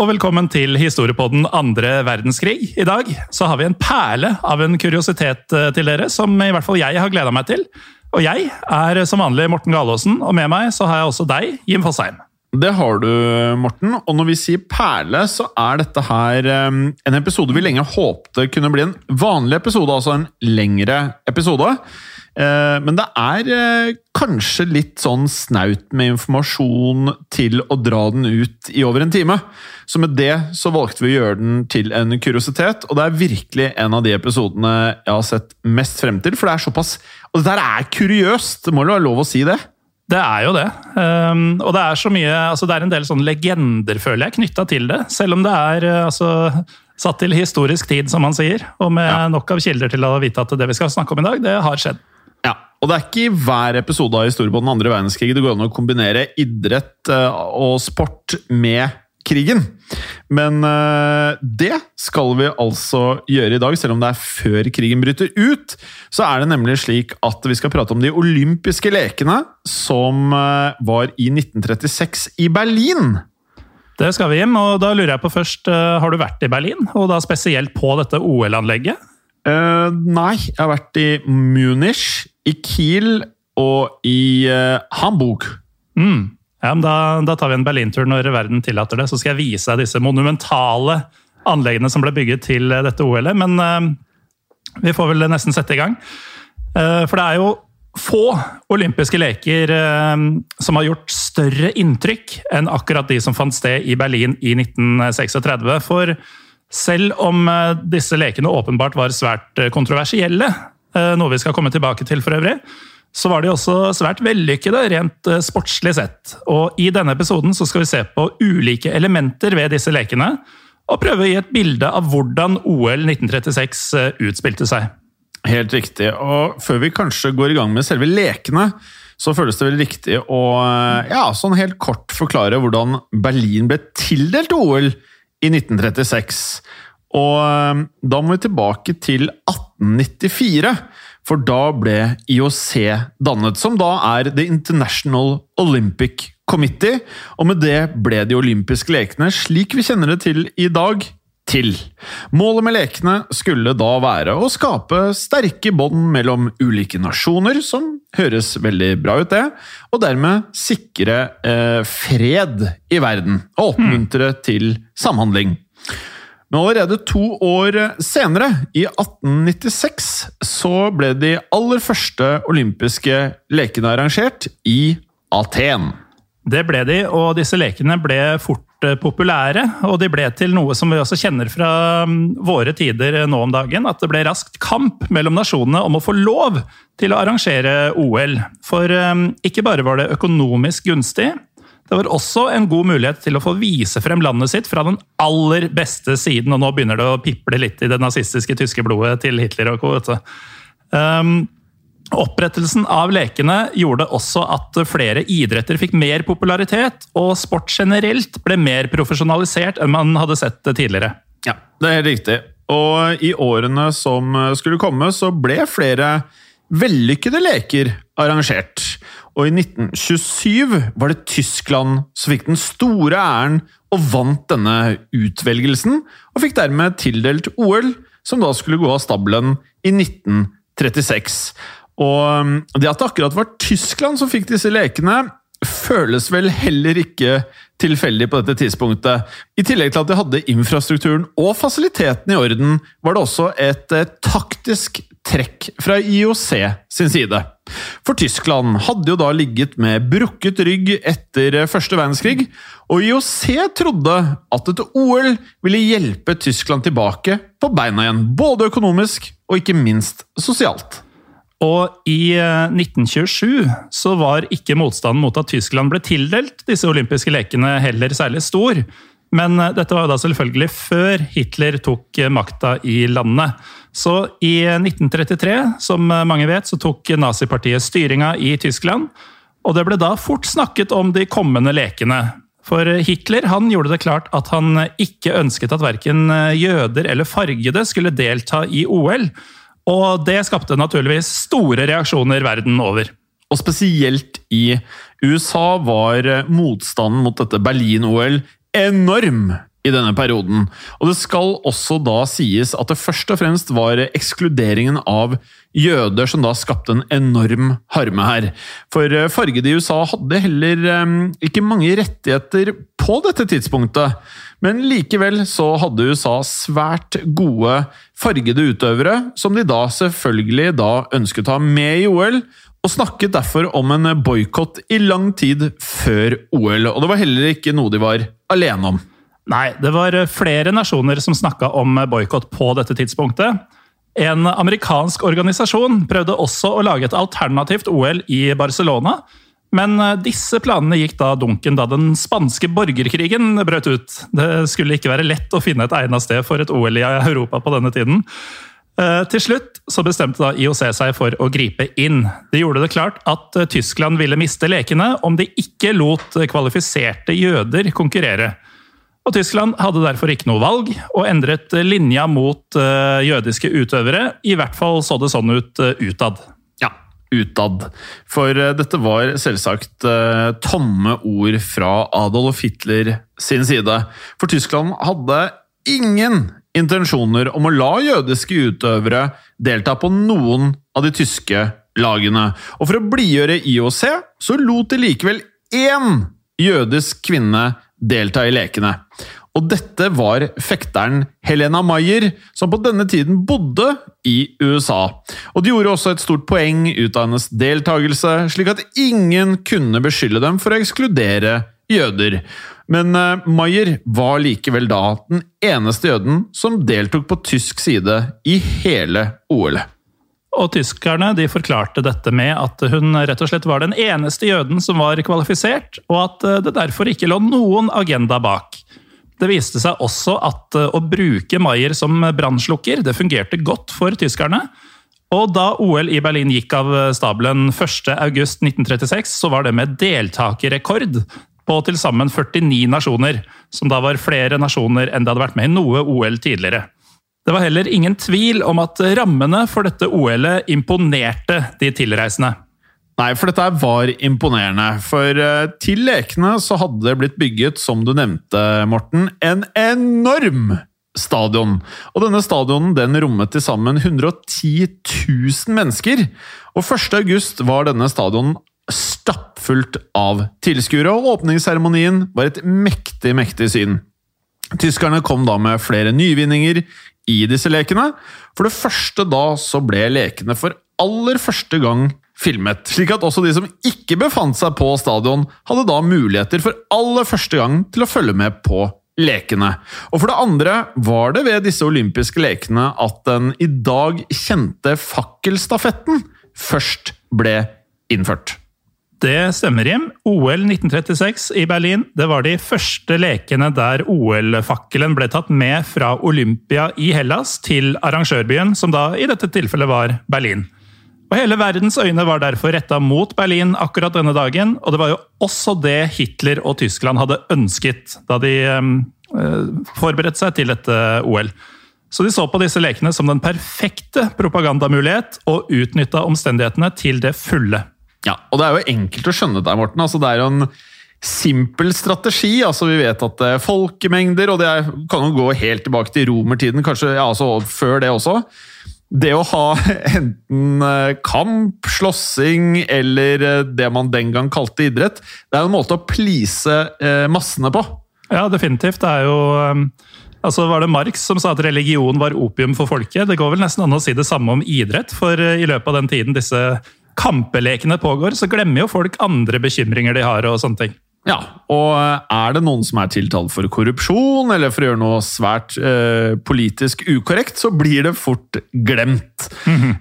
Og velkommen til historiepodden andre verdenskrig. I dag så har vi en perle av en kuriositet eh, til dere, som i hvert fall jeg har gleda meg til. Og jeg er som vanlig Morten Galaasen, og med meg så har jeg også deg, Jim Fosheim. Det har du, Morten. Og når vi sier perle, så er dette her en episode vi lenge håpte kunne bli en vanlig episode, altså en lengre episode. Eh, Men det er eh, kanskje litt sånn snaut med informasjon til å dra den ut i over en time. Så med det så valgte vi å gjøre den til en kuriositet, og det er virkelig en av de episodene jeg har sett mest frem til, for det er såpass Og det der er kuriøst! Det må jo være lov å si det? Det er jo det. Um, og det er så mye altså Det er en del sånne legender, føler jeg, knytta til det. Selv om det er uh, altså, satt til historisk tid, som man sier. Og med Ja. nok av kilder til å vite at det vi skal snakke om i dag, det har skjedd. Ja, og det er ikke i hver episode av historien på den andre verdenskrig det går an å kombinere idrett eh, og sport med krigen. Men eh, det skal vi altså gjøre i dag, selv om det er før krigen bryter ut. Så er det nemlig slik at vi skal prate om de olympiske lekene som eh, var i 1936 i Berlin. Det skal vi, Jim. Og da lurer jeg på først, har du vært i Berlin? Og da spesielt på dette OL-anlegget? Uh, nei, jeg har vært i Munich, i Kiel og i uh, Hamburg. Mm. Ja, men da, da tar vi en Berlintur når verden tillater det. Så skal jeg vise deg disse monumentale anleggene som ble bygget til eh, dette OL-et. Men uh, vi får vel nesten sette i gang. Uh, for det er jo få olympiske leker som har gjort større inntrykk enn akkurat de som fant sted i Berlin i 1936. For selv om disse lekene åpenbart var svært kontroversielle, noe vi skal komme tilbake til for øvrig, så var de også svært vellykkede rent eh, sportslig sett. Og i denne episoden så skal vi se på ulike elementer ved disse lekene, og prøve å gi et bilde av hvordan OL 1936 eh, utspilte seg. Helt riktig. Og før vi kanskje går i gang med selve lekene, så føles det vel riktig å eh, ja, sånn helt kort forklare hvordan Berlin ble tildelt OL i 1936. Og eh, da må vi tilbake til 1894, for da ble IOC dannet, som da er The International Olympic Committee, og med det ble de olympiske lekene, slik vi kjenner det til i dag, til. Målet med lekene skulle da være å skape sterke bånd mellom ulike nasjoner, som høres veldig bra ut, det, og dermed sikre eh, fred i verden, og oppmuntre til samhandling. Men allerede to år senere, i 1896, så ble de aller første olympiske lekene arrangert i Aten. Det ble de, og disse lekene ble fort eh, populære. Og de ble til noe som vi også kjenner fra mm, våre tider nå om dagen. At det ble raskt kamp mellom nasjonene om å få lov til å arrangere OL. For eh, ikke bare var det økonomisk gunstig, Det var også en god mulighet til å få vise frem landet sitt fra den aller beste siden, og nå begynner det å piple litt i det nazistiske tyske blodet til Hitler og co. Um, Opprettelsen av lekene gjorde også at flere idretter fikk mer popularitet, og sport generelt ble mer profesjonalisert enn man hadde sett det tidligere. Ja, det er helt riktig. Og i årene som skulle komme, så ble flere vellykkede leker arrangert. Og i 1927 var det Tyskland som fikk den store æren og vant denne utvelgelsen, og fikk dermed tildelt OL, som da skulle gå av stabelen i 1936. Og det at det akkurat var Tyskland som fikk disse lekene, føles vel heller ikke tilfeldig på dette tidspunktet. I tillegg til at de hadde infrastrukturen og fasilitetene i orden, var det også et eh, taktisk trekk fra IOC sin side. For Tyskland hadde jo da ligget med brukket rygg etter første verdenskrig, og IOC trodde at et OL ville hjelpe Tyskland tilbake på beina igjen, både økonomisk og ikke minst sosialt. Og i 1927 så var ikke motstanden mot at Tyskland ble tildelt disse olympiske lekene heller særlig stor. Men dette var jo da selvfølgelig før Hitler tok makta i landet. Så i 1933, som mange vet, så tok nazipartiet styringa i Tyskland. Og det ble da fort snakket om de kommende lekene. For Hitler han gjorde det klart at han ikke ønsket at verken jøder eller fargede skulle delta i OL. Og det skapte naturligvis store reaksjoner verden over. Og spesielt i USA var motstanden mot dette Berlin-OL enorm i denne perioden. Og det skal også da sies at det først og fremst var ekskluderingen av jøder som da skapte en enorm harme her. For fargede i USA hadde heller ikke mange rettigheter på dette tidspunktet. Men likevel så hadde USA svært gode fargede utøvere, som de da selvfølgelig da ønsket å ha med i OL, og snakket derfor om en boikott i lang tid før OL. Og det var heller ikke noe de var alene om. Nei, det var flere nasjoner som snakka om boikott på dette tidspunktet. En amerikansk organisasjon prøvde også å lage et alternativt OL i Barcelona, men disse planene gikk da dunken da den spanske borgerkrigen brøt ut. Det skulle ikke være lett å finne et egnet sted for et OL i Europa på denne tiden. Til slutt så bestemte da IOC seg for å gripe inn. De gjorde det klart at Tyskland ville miste lekene om de ikke lot kvalifiserte jøder konkurrere. Og Tyskland hadde derfor ikke noe valg, og endret linja mot jødiske utøvere. I hvert fall så det sånn ut utad Ja, utad. For dette var selvsagt tomme ord fra Adolf Hitler sin side. For Tyskland hadde ingen intensjoner om å la jødiske utøvere delta på noen av de tyske lagene. Og for å blidgjøre IOC så lot de likevel én jødisk kvinne delta i lekene. Og dette var fekteren Helena Mayer, som på denne tiden bodde i USA. Og de gjorde også et stort poeng ut av hennes deltakelse, slik at ingen kunne beskylde dem for å ekskludere jøder. Men Maier var likevel da den eneste jøden som deltok på tysk side i hele OL-et. Og tyskerne de forklarte dette med at hun rett og slett var den eneste jøden som var kvalifisert, og at det derfor ikke lå noen agenda bak. Det viste seg også at å bruke Maier som brannslukker det fungerte godt for tyskerne. Og da OL i Berlin gikk av stabelen 1.8.1936, så var det med deltakerrekord på til sammen 49 nasjoner, som da var flere nasjoner enn det hadde vært med i noe OL tidligere. Det var heller ingen tvil om at rammene for dette OL-et imponerte de tilreisende. Nei, for dette var imponerende. For uh, til lekene så hadde det blitt bygget, som du nevnte, Morten, en enorm stadion. Og denne stadionen den rommet til sammen 110 000 mennesker. Og 1. august var denne stadionen stappfullt av tilskuere, og åpningsseremonien var et mektig, mektig syn. Tyskerne kom da med flere nyvinninger i disse lekene. For det første da så ble lekene for aller første gang filmet, slik at også de som ikke befant seg på stadion, hadde da muligheter for aller første gang til å følge med på lekene. Og for det andre var det ved disse olympiske lekene at den i dag kjente fakkelstafetten først ble innført. Det stemmer, Jim. OL 1936 i Berlin det var de første lekene der OL-fakkelen ble tatt med fra Olympia i Hellas til arrangørbyen, som da i dette tilfellet var Berlin. Og Hele verdens øyne var derfor retta mot Berlin akkurat denne dagen, og det var jo også det Hitler og Tyskland hadde ønsket da de eh, forberedte seg til dette OL. Så de så på disse lekene som den perfekte propagandamulighet, og utnytta omstendighetene til det fulle. Ja, og det er jo enkelt å skjønne der, Morten. Altså, det er jo en simpel strategi. altså Vi vet at det er folkemengder, og det er, kan jo gå helt tilbake til romertiden, kanskje ja, altså før det også. Det å ha enten eh, kamp, slåssing eller eh, det man den gang kalte idrett, det er en måte å please eh, massene på. Ja, definitivt. Det er jo Altså var det Marx som sa at religion var opium for folket? Det går vel nesten an å si det samme om idrett, for i løpet av den tiden disse kampelekene pågår, så glemmer jo folk andre bekymringer de har. og sånne ting. Ja, og er det noen som er tiltalt for korrupsjon eller for å gjøre noe svært eh, politisk ukorrekt, så blir det fort glemt. Mm -hmm.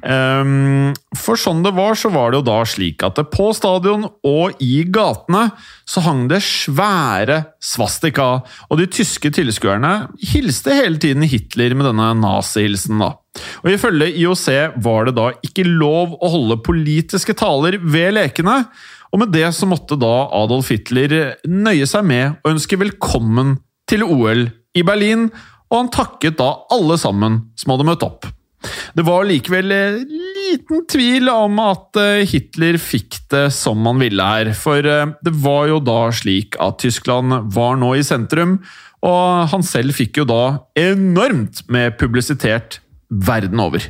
um, for sånn det var, så var det jo da slik at det på stadion og i gatene så hang det svære svastika, og de tyske tilskuerne hilste hele tiden Hitler med denne nazihilsen, da. Og Ifølge IOC var det da ikke lov å holde politiske taler ved lekene, og med det så måtte da Adolf Hitler nøye seg med å ønske velkommen til OL i Berlin, og han takket da alle sammen som hadde møtt opp. Det var likevel liten tvil om at eh, Hitler fikk det som han ville her, for eh, det var jo da slik at Tyskland var nå i sentrum, og han selv fikk jo da enormt med publisitet verden over.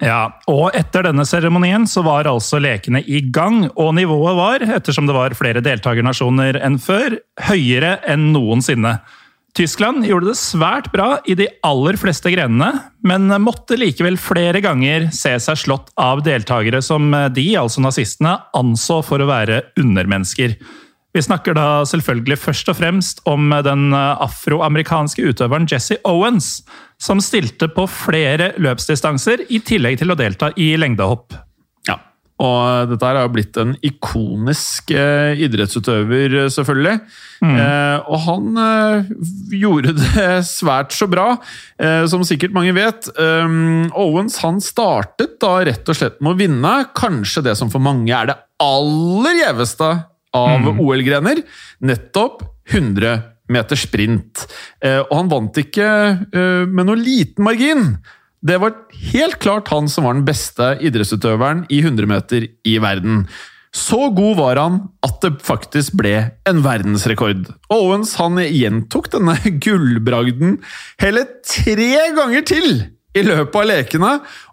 Ja, og etter denne seremonien så var altså lekene i gang, og nivået var, ettersom det var flere deltakernasjoner enn før, høyere enn noensinne. Tyskland gjorde det svært bra i de aller fleste grenene, men måtte likevel flere ganger se seg slått av deltakere som de, altså nazistene, anså for å være undermennesker. Vi snakker da selvfølgelig først og fremst om den afroamerikanske utøveren Jesse Owens, som stilte på flere løpsdistanser i tillegg til å delta i lengdehopp. Ja, og dette har blitt en ikonisk eh, idrettsutøver, selvfølgelig. Mm. Eh, og han eh, gjorde det svært så bra, eh, som sikkert mange vet. Um, Owens han startet da rett og slett med å vinne kanskje det som for mange er det aller gjeveste av mm. OL-grener. Nettopp 100 meter sprint. Eh, og han vant ikke eh, med noe liten margin. Det var helt klart han som var den beste idrettsutøveren i 100 meter i verden. Så god var han at det faktisk ble en verdensrekord. Owens han gjentok denne gullbragden hele tre ganger til i løpet av lekene,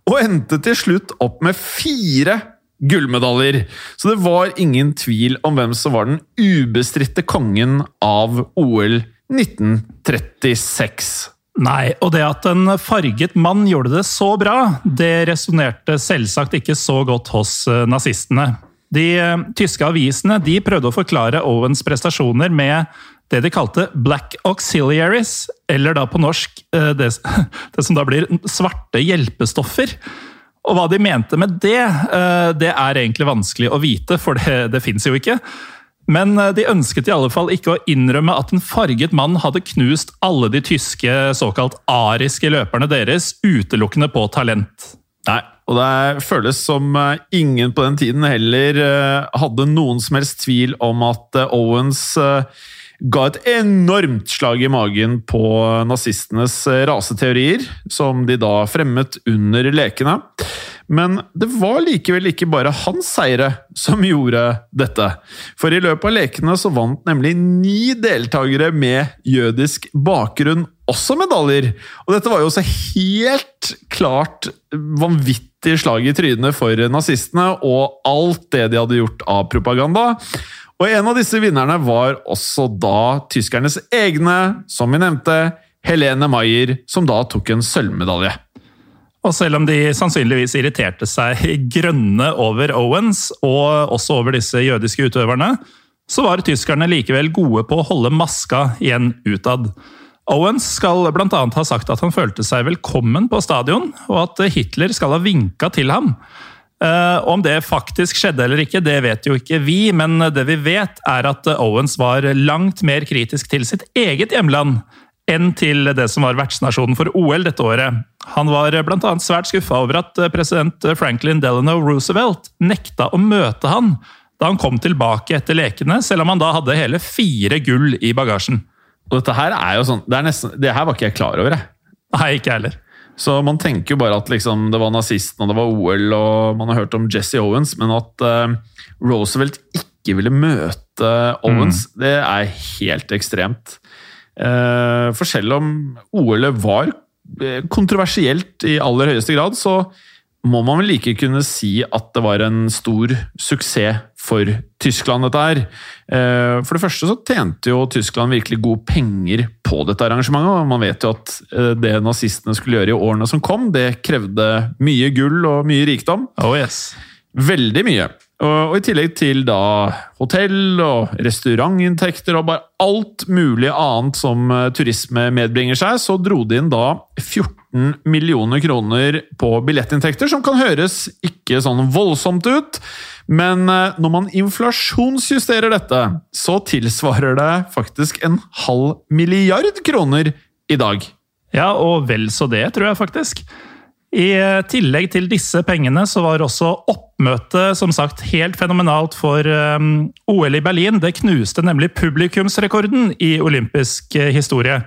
og endte til slutt opp med fire gullmedaljer. Så det var ingen tvil om hvem som var den ubestridte kongen av OL 1936. Nei, og det at en farget mann gjorde det så bra, det resonnerte selvsagt ikke så godt hos eh, nazistene. De eh, tyske avisene de prøvde å forklare Owens prestasjoner med det de kalte black auxiliaries, eller da på norsk eh, det, det som da blir svarte hjelpestoffer. Og hva de mente med det, eh, det er egentlig vanskelig å vite, for det, det fins jo ikke. Men eh, de ønsket i alle fall ikke å innrømme at en farget mann hadde knust alle de tyske såkalt ariske løperne deres utelukkende på talent. Nei, og det føles som eh, ingen på den tiden heller hadde noen som helst tvil om at Owens ga et enormt slag i magen på nazistenes raseteorier, som de da fremmet under lekene. Men det var likevel ikke bare hans seire som gjorde dette. For i løpet av lekene så vant nemlig ni deltakere med jødisk bakgrunn også medaljer. Og dette var jo også helt klart vanvittig slag i trynet for nazistene og alt det de hadde gjort av propaganda. Og en av disse vinnerne var også da tyskernes egne, som vi nevnte, Helene Maier, som da tok en sølvmedalje. Og selv om de sannsynligvis irriterte seg grønne over Owens, og også over disse jødiske utøverne, så var tyskerne likevel gode på å holde maska igjen utad. Owens skal bl.a. ha sagt at han følte seg velkommen på stadion, og at Hitler skal ha vinka til ham. Eh, Om det faktisk skjedde eller ikke, det vet jo ikke vi, men det vi vet er at Owens var langt mer kritisk til sitt eget hjemland enn til det som var vertsnasjonen for OL dette året. Han var bl.a. svært skuffa over at president Franklin Delano Roosevelt nekta å møte han da han kom tilbake etter lekene, selv om han da hadde hele fire gull i bagasjen. Og dette her er jo sånn Det, nesten, det her var ikke jeg klar over, jeg. Nei, ikke heller. Så man tenker jo bare at liksom, det var nazisten og det var OL, og man har hørt om Jesse Owens, men at uh, Roosevelt ikke ville møte Owens, det er helt ekstremt. Uh, for selv om OL-et var eh, kontroversielt i aller høyeste grad, så må man vel like kunne si at det var en stor suksess for Tyskland, dette her. Eh, For det første så tjente jo Tyskland virkelig gode penger på dette arrangementet, og man vet jo at eh, det nazistene skulle gjøre i årene som kom, det krevde mye gull og mye rikdom. Oh yes. Veldig mye. Og, i tillegg til da hotell og restaurantinntekter og bare alt mulig annet som eh, turisme medbringer seg, så dro de inn da 14 millioner kroner på billettinntekter, som kan høres ikke sånn voldsomt ut. Men eh, når man inflasjonsjusterer dette, så tilsvarer det faktisk en halv milliard kroner i dag. Ja, og vel så det, tror jeg faktisk. I tillegg til disse pengene så var også oppmøtet som sagt helt fenomenalt for um, OL i Berlin. Det knuste nemlig publikumsrekorden i olympisk eh, historie.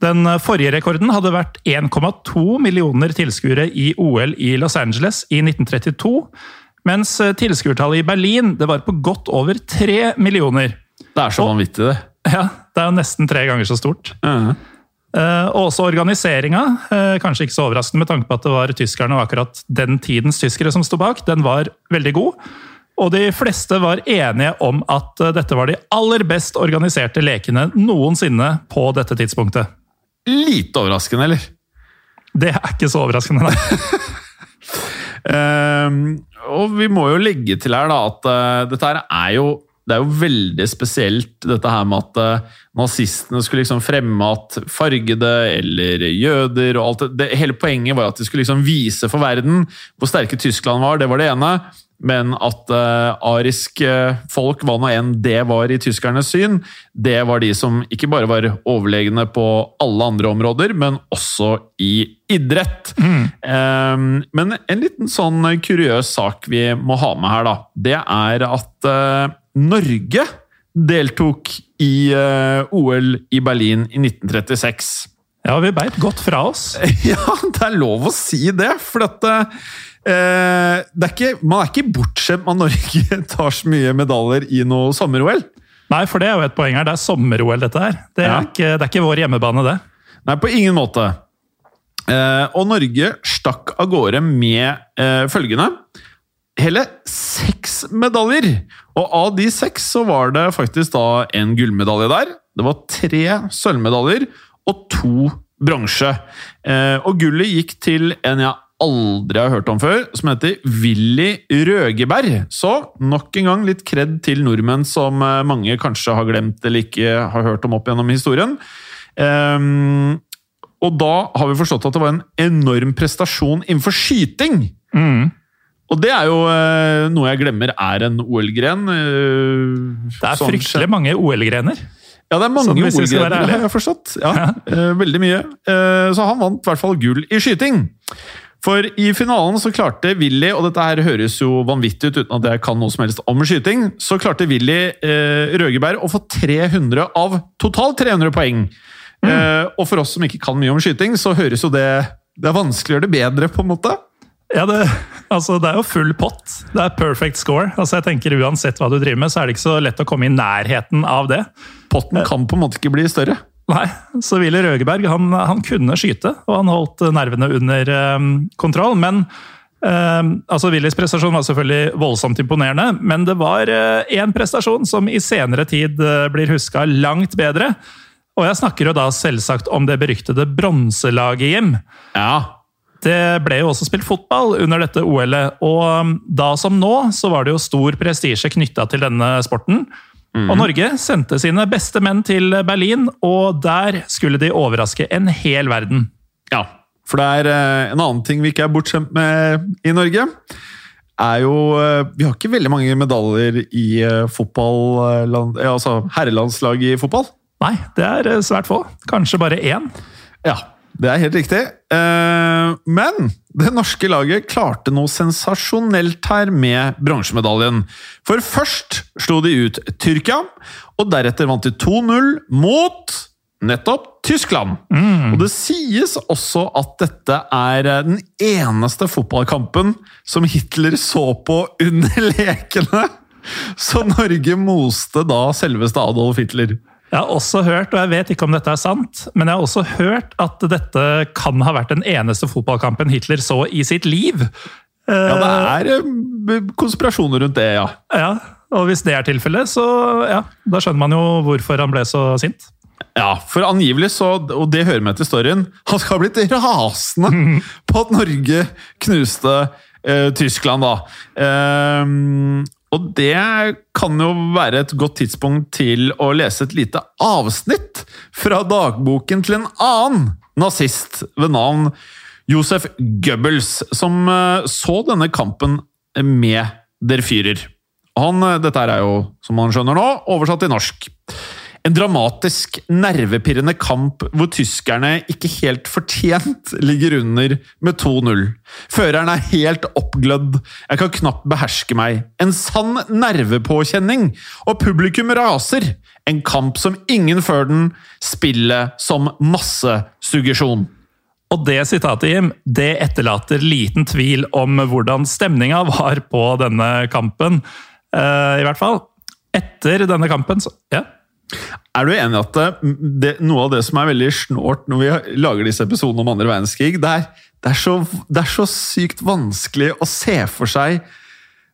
Den eh, forrige rekorden hadde vært 1,2 millioner tilskuere i OL i Los Angeles i 1932. Mens eh, tilskuertallet i Berlin det var på godt over 3 millioner. Det er så vanvittig, det. Ja, Det er jo nesten tre ganger så stort. Uh Eh, og også organiseringa, eh, kanskje ikke så overraskende med tanke på at det var tyskerne og akkurat den tidens tyskere som sto bak, den var veldig god. Og de fleste var enige om at eh, dette var de aller best organiserte lekene noensinne på dette tidspunktet. Lite overraskende, eller? Det er ikke så overraskende, nei. um, og vi må jo legge til her da at uh, dette her er jo det er jo veldig spesielt dette her med at eh, nazistene skulle liksom fremme at fargede eller jøder og alt det, det Hele poenget var at de skulle liksom vise for verden hvor sterke Tyskland var, det var det ene. Men at uh, ariske folk, hva nå enn det var i tyskernes syn, det var de som ikke bare var overlegne på alle andre områder, men også i idrett. Um, men en liten sånn kuriøs sak vi må ha med her, da, det er at uh, Norge deltok i uh, OL i Berlin i 1936. Ja, vi beit godt fra oss. Ja, det er lov å si det, for at eh, det er ikke, Man er ikke bortskjemt med at Norge tar så mye medaljer i noe sommer-OL. Nei, for det er jo et poeng her. Det er sommer-OL, dette her. Det er, Ja. ikke, det er ikke vår hjemmebane, det. Nei, på ingen måte. Eh, og Norge stakk av gårde med eh, følgende Hele seks medaljer! Og av de seks så var det faktisk da en gullmedalje der. Det var tre sølvmedaljer og to bronse. Eh, og gullet gikk til en jeg aldri har hørt om før, som heter Willy Røgeberg. Så nok en gang litt kred til nordmenn som eh, mange kanskje har glemt eller ikke har hørt om opp gjennom historien. Ehm, og da har vi forstått at det var en enorm prestasjon innenfor skyting. Og det er jo eh, noe jeg glemmer er en OL-gren. eh, Det er sånn fryktelig mange OL-grener. Ja, det er mange Sånn, hvis vi skal være OL-grener, ærlige. har jeg forstått. Ja, eh, veldig mye. Eh, så han vant i hvert fall gull i skyting. For i finalen så klarte Willy, og dette her høres jo vanvittig ut uten at jeg kan noe som helst om skyting, så klarte Willy eh, Røgeberg å få 300 av totalt 300 poeng. Eh, og for oss som ikke kan mye om skyting, så høres jo det Det er vanskelig å gjøre det bedre, på en måte. Ja, det, altså, det er jo full pott. Det er perfect score. Altså, jeg tenker Uansett hva du driver med, så er det ikke så lett å komme i nærheten av det. Potten kan på en måte ikke bli større. Nei, så Willy Røgeberg han, han kunne skyte, og han holdt nervene under um, kontroll. Men um, altså Willys prestasjon var selvfølgelig voldsomt imponerende, men det var én prestasjon som i senere tid uh, blir huska langt bedre. Og jeg snakker jo da selvsagt om det beryktede bronselaget, Jim. Ja. Det ble jo også spilt fotball under dette OL-et, og um, da som nå så var det jo stor prestisje knytta til denne sporten. Og Norge sendte sine beste menn til Berlin, og der skulle de overraske en hel verden. Ja, for det er eh, en annen ting vi ikke er bortskjemt med i Norge. er jo eh, Vi har ikke veldig mange medaljer i eh, fotball, altså herrelandslag i fotball. Nei, det er svært få. Kanskje bare én. Ja, det er helt riktig. Eh, Men det norske laget klarte noe sensasjonelt her med bronsemedaljen. For først slo de ut Tyrkia, og deretter vant de 2-0 mot nettopp Tyskland. Og det sies også at dette er eh, den eneste fotballkampen som Hitler så på under lekene! Så Norge moste da selveste Adolf Hitler. Jeg har også hørt, og jeg vet ikke om dette er sant, men jeg har også hørt at dette kan ha vært den eneste fotballkampen Hitler så i sitt liv. Ja, det er eh, konspirasjoner rundt det, ja. Ja, og hvis det er tilfellet, så ja, da skjønner man jo hvorfor han ble så sint. Ja, for angivelig så, og det hører med til storyen, han skal ha blitt rasende på at Norge knuste eh, Tyskland, da. Ehm, og det kan jo være et godt tidspunkt til å lese et lite avsnitt fra dagboken til en annen nazist ved navn Josef Goebbels, som eh, så denne kampen med Der Führer. Han, eh, dette er jo, som man skjønner nå, oversatt til norsk. En dramatisk, nervepirrende kamp hvor tyskerne ikke helt fortjent ligger under med 2-0. Føreren er helt oppglødd, jeg kan knapt beherske meg. En sann nervepåkjenning, og publikum raser. En kamp som ingen før den, spiller som massesuggesjon. Og det sitatet, Jim, det etterlater liten tvil om hvordan stemninga var på denne kampen. Uh, I hvert fall. Etter denne kampen, så Ja. Er du enig i at det, det, noe av det som er veldig snålt når vi lager disse episodene om andre verdenskrig, det er, det, er så, det er så sykt vanskelig å se for seg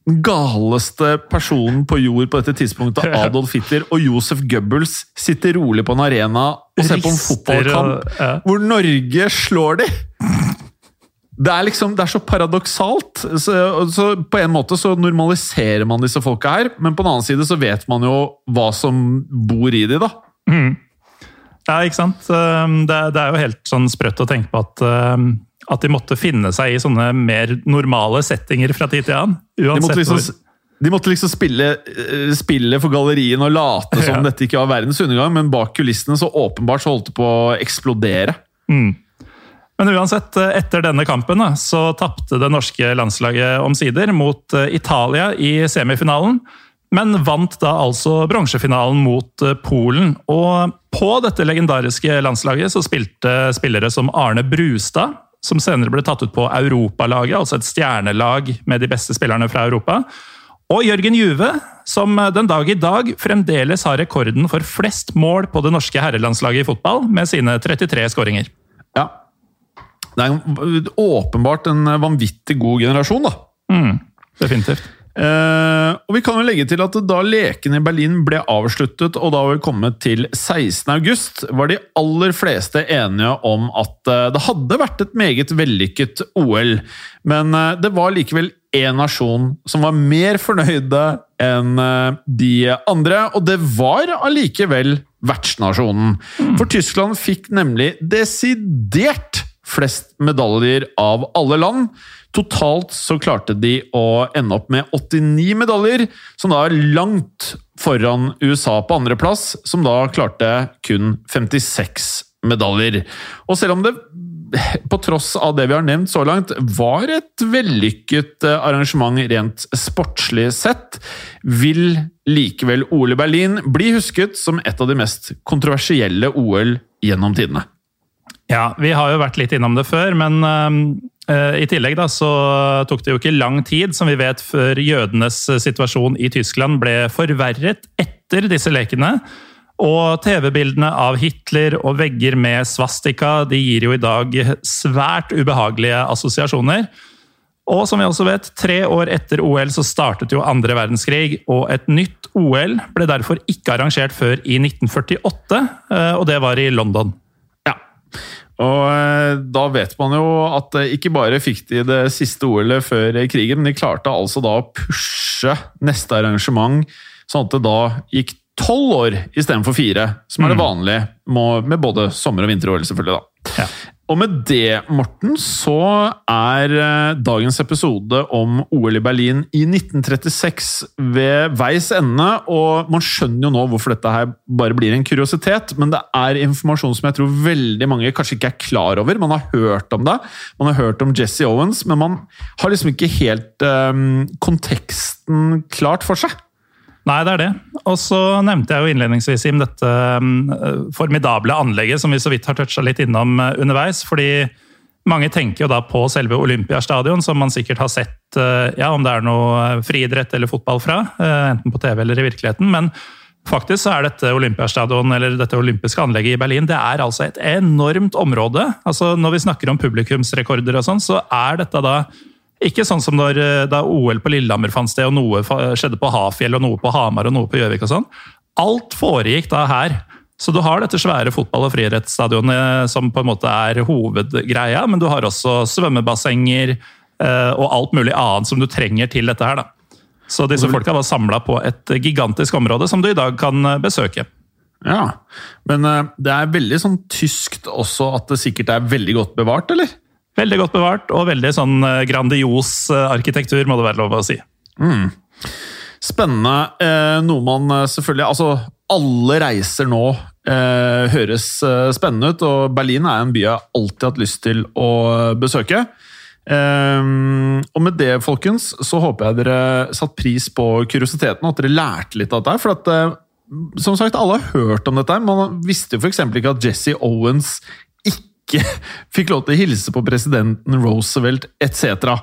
den galeste personen på jord på dette tidspunktet, Adolf Hitler, og Josef Goebbels sitter rolig på en arena og ser på en fotballkamp hvor Norge slår de! Det er liksom, det er så paradoksalt. Så, så på en måte så normaliserer man disse folka her, men på den annen side så vet man jo hva som bor i de, da. Ja, ikke sant? Um, Det, det er jo helt sånn sprøtt å tenke på at, um, at de måtte finne seg i sånne mer normale settinger fra tid til annen. De Uansett måtte liksom, hvor. de måtte liksom spille, eh, spille for gallerien og late som Ja. dette ikke var verdens undergang, men bak kulissene så åpenbart så holdt det på å eksplodere. Men uansett, eh, etter denne kampen så tapte det norske landslaget omsider mot eh, Italia i semifinalen. Men vant da altså bronsefinalen mot eh, Polen. Og på dette legendariske landslaget så spilte spillere som Arne Brustad, som senere ble tatt ut på Europalaget, altså et stjernelag med de beste spillerne fra Europa. Og Jørgen Juve, som den dag i dag fremdeles har rekorden for flest mål på det norske herrelandslaget i fotball, med sine 33 skåringer. Ja. Det er åpenbart en vanvittig god generasjon, da. Definitivt. Eh, og vi kan jo legge til at da lekene i Berlin ble avsluttet, og da var vi kommet til 16. august, var de aller fleste enige om at eh, det hadde vært et meget vellykket OL. Men eh, det var likevel én nasjon som var mer fornøyde enn eh, de andre, og det var allikevel vertsnasjonen. For Tyskland fikk nemlig desidert flest medaljer av alle land. Totalt så klarte de å ende opp med 89 medaljer, som da er langt foran USA på andreplass, som da klarte kun 56 medaljer. Og selv om det, på tross av det vi har nevnt så langt, var et vellykket eh, arrangement rent sportslig sett, vil likevel OL i Berlin bli husket som et av de mest kontroversielle OL gjennom tidene. Ja, vi har jo vært litt innom det før, men eh, i tillegg da, så tok det jo ikke lang tid, som vi vet, før jødenes situasjon i Tyskland ble forverret etter disse lekene. Og TV-bildene av Hitler og vegger med svastika de gir jo i dag svært ubehagelige assosiasjoner. Og som vi også vet, tre år etter OL så startet jo andre verdenskrig, og et nytt OL ble derfor ikke arrangert før i 1948, eh, og det var i London. Ja. Og eh, da vet man jo at eh, ikke bare fikk de det siste OL-et før krigen, men de klarte altså da å pushe neste arrangement, sånn at det da gikk tolv år istedenfor fire, som er det vanlige med både sommer- og vinter-OL, selvfølgelig. da. Ja. Og med det, Morten, så er eh, dagens episode om OL i Berlin i 1936 ved veis ende. Og man skjønner jo nå hvorfor dette her bare blir en kuriositet, men det er informasjon som jeg tror veldig mange kanskje ikke er klar over. Man har hørt om det, man har hørt om Jesse Owens, men man har liksom ikke helt um, konteksten klart for seg. Nei, det er det. Og så nevnte jeg jo innledningsvis Jim, dette mm, formidable anlegget som vi så vidt har toucha litt innom eh, underveis. fordi mange tenker jo da på selve Olympiastadion, som man sikkert har sett eh, ja, om det er noe friidrett eller fotball fra, eh, enten på TV eller i virkeligheten. Men faktisk så er dette Olympiastadion, eller dette olympiske anlegget i Berlin, det er altså et enormt område. Altså Når vi snakker om publikumsrekorder og sånn, så er dette da ikke sånn som når, eh, da OL på Lillehammer fant sted, og noe skjedde på Hafjell, og noe på Hamar og noe på Gjøvik og sånn. Alt foregikk da her. Så du har dette svære fotball- og friidrettsstadionet som på en måte er hovedgreia, men du har også svømmebassenger eh, og alt mulig annet som du trenger til dette her. da. Så disse folka var samla på et gigantisk område som du i dag kan eh, besøke. Ja, Men eh, det er veldig sånn tyskt også at det sikkert er veldig godt bevart, eller? Veldig godt bevart og veldig sånn eh, grandios eh, arkitektur, må det være lov å si. Spennende. Eh, noe man selvfølgelig Altså, alle reiser nå høres spennende ut, og Berlin er en by jeg alltid har hatt lyst til å besøke. Eh, og med det, folkens, så håper jeg dere satt pris på kuriositeten, og at dere lærte litt av dette. For at, som sagt, alle har hørt om dette. Man visste jo f.eks. ikke at Jesse Owens ikke fikk lov til å hilse på presidenten Roosevelt etc.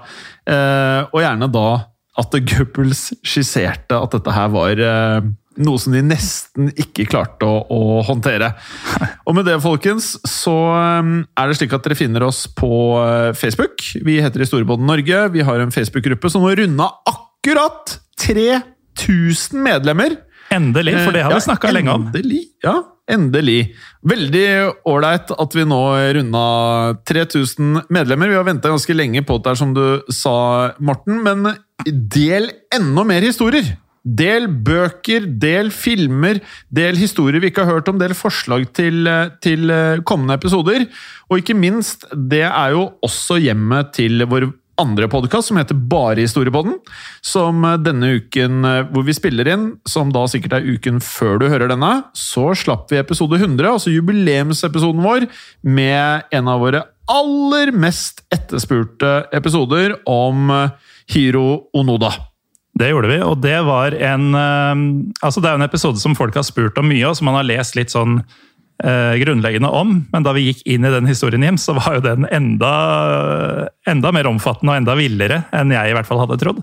Eh, og gjerne da at Goebbels skisserte at dette her var eh, noe som de nesten ikke klarte å, å håndtere. Og med det, folkens, så eh, er det slik at dere finner oss på Facebook. Vi heter Historiebåten Norge. Vi har en Facebook-gruppe som har runda akkurat 3000 medlemmer. Endelig, for det har vi Ja, snakka lenge om. Endelig, ja. Endelig. Veldig ålreit at vi nå runda 3000 medlemmer. Vi har venta ganske lenge på det, som du sa, Morten. Men del enda mer historier! Del bøker, del filmer, del historier vi ikke har hørt om, del forslag til, til kommende episoder. Og ikke minst, det er jo også hjemmet til vår andre podkast som heter Bare historiepodden. Som denne uken hvor vi spiller inn, som da sikkert er uken før du hører denne, så slapp vi episode 100, altså jubileumsepisoden vår, med en av våre aller mest etterspurte episoder om Hiro Onoda. Det gjorde vi, og det var en eh, Altså, det er en episode som folk har spurt om mye, og som man har lest litt sånn eh, grunnleggende om. Men da vi gikk inn i den historien hjem, så var jo den enda, enda mer omfattende og enda villere enn jeg i hvert fall hadde trodd.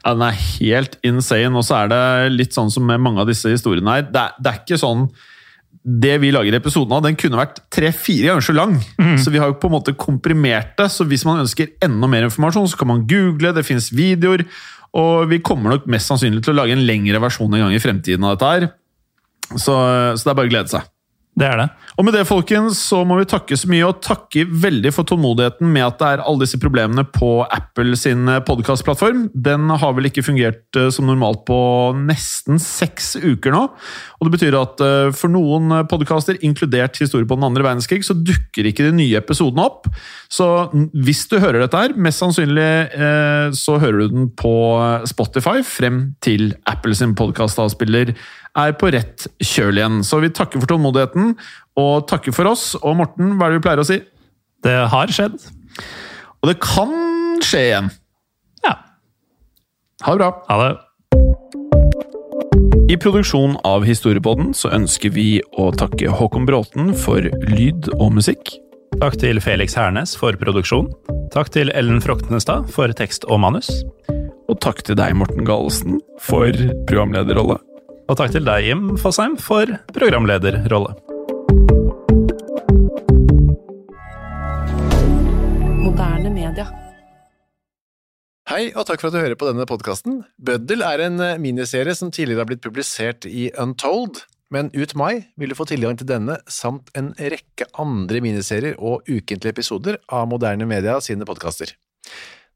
Ja, den er helt insane, og så er det litt sånn som med mange av disse historiene her. Det er, det er ikke sånn det vi lager episoden av, den kunne vært tre-fire ganger så lang. Så vi har jo på en måte komprimert det. Så hvis man ønsker enda mer informasjon, så kan man google, det finnes videoer. Og vi kommer nok mest sannsynlig til å lage en lengre versjon en gang i fremtiden av dette her. Så, så det er bare å glede seg. Det er det. Og med det, folkens, så må vi takke så mye, og takke veldig for tålmodigheten med at det er alle disse problemene på Apple sin podkastplattform. Den har vel ikke fungert eh, som normalt på nesten seks uker nå. Og det betyr at eh, for noen podkaster, inkludert Historie på den andre verdenskrig, så dukker ikke de nye episodene opp. Så hvis du hører dette her, mest sannsynlig eh, så hører du den på Spotify frem til Apple sin podkastavspiller er på rett kjøl igjen. Så vi takker for tålmodigheten, og takker for oss. Og Morten, hva er det vi pleier å si? Det har skjedd. Og det kan skje igjen. Ja. Ha det bra. Ha det. I produksjonen av Historiepodden så ønsker vi å takke Håkon Bråten for lyd og musikk. Takk til Felix Hernes for produksjon. Takk til Ellen Froktenestad for tekst og manus. Og takk til deg, Morten Galesen, for programlederrolle. Og takk til deg, Jim Fosheim, for programlederrolle. Moderne media. Hei, og takk for at du hører på denne podkasten. Bøddel er en eh, miniserie som tidligere har blitt publisert i Untold, men ut mai vil du få tilgang til denne samt en rekke andre miniserier og ukentlige episoder av Moderne Media sine podkaster.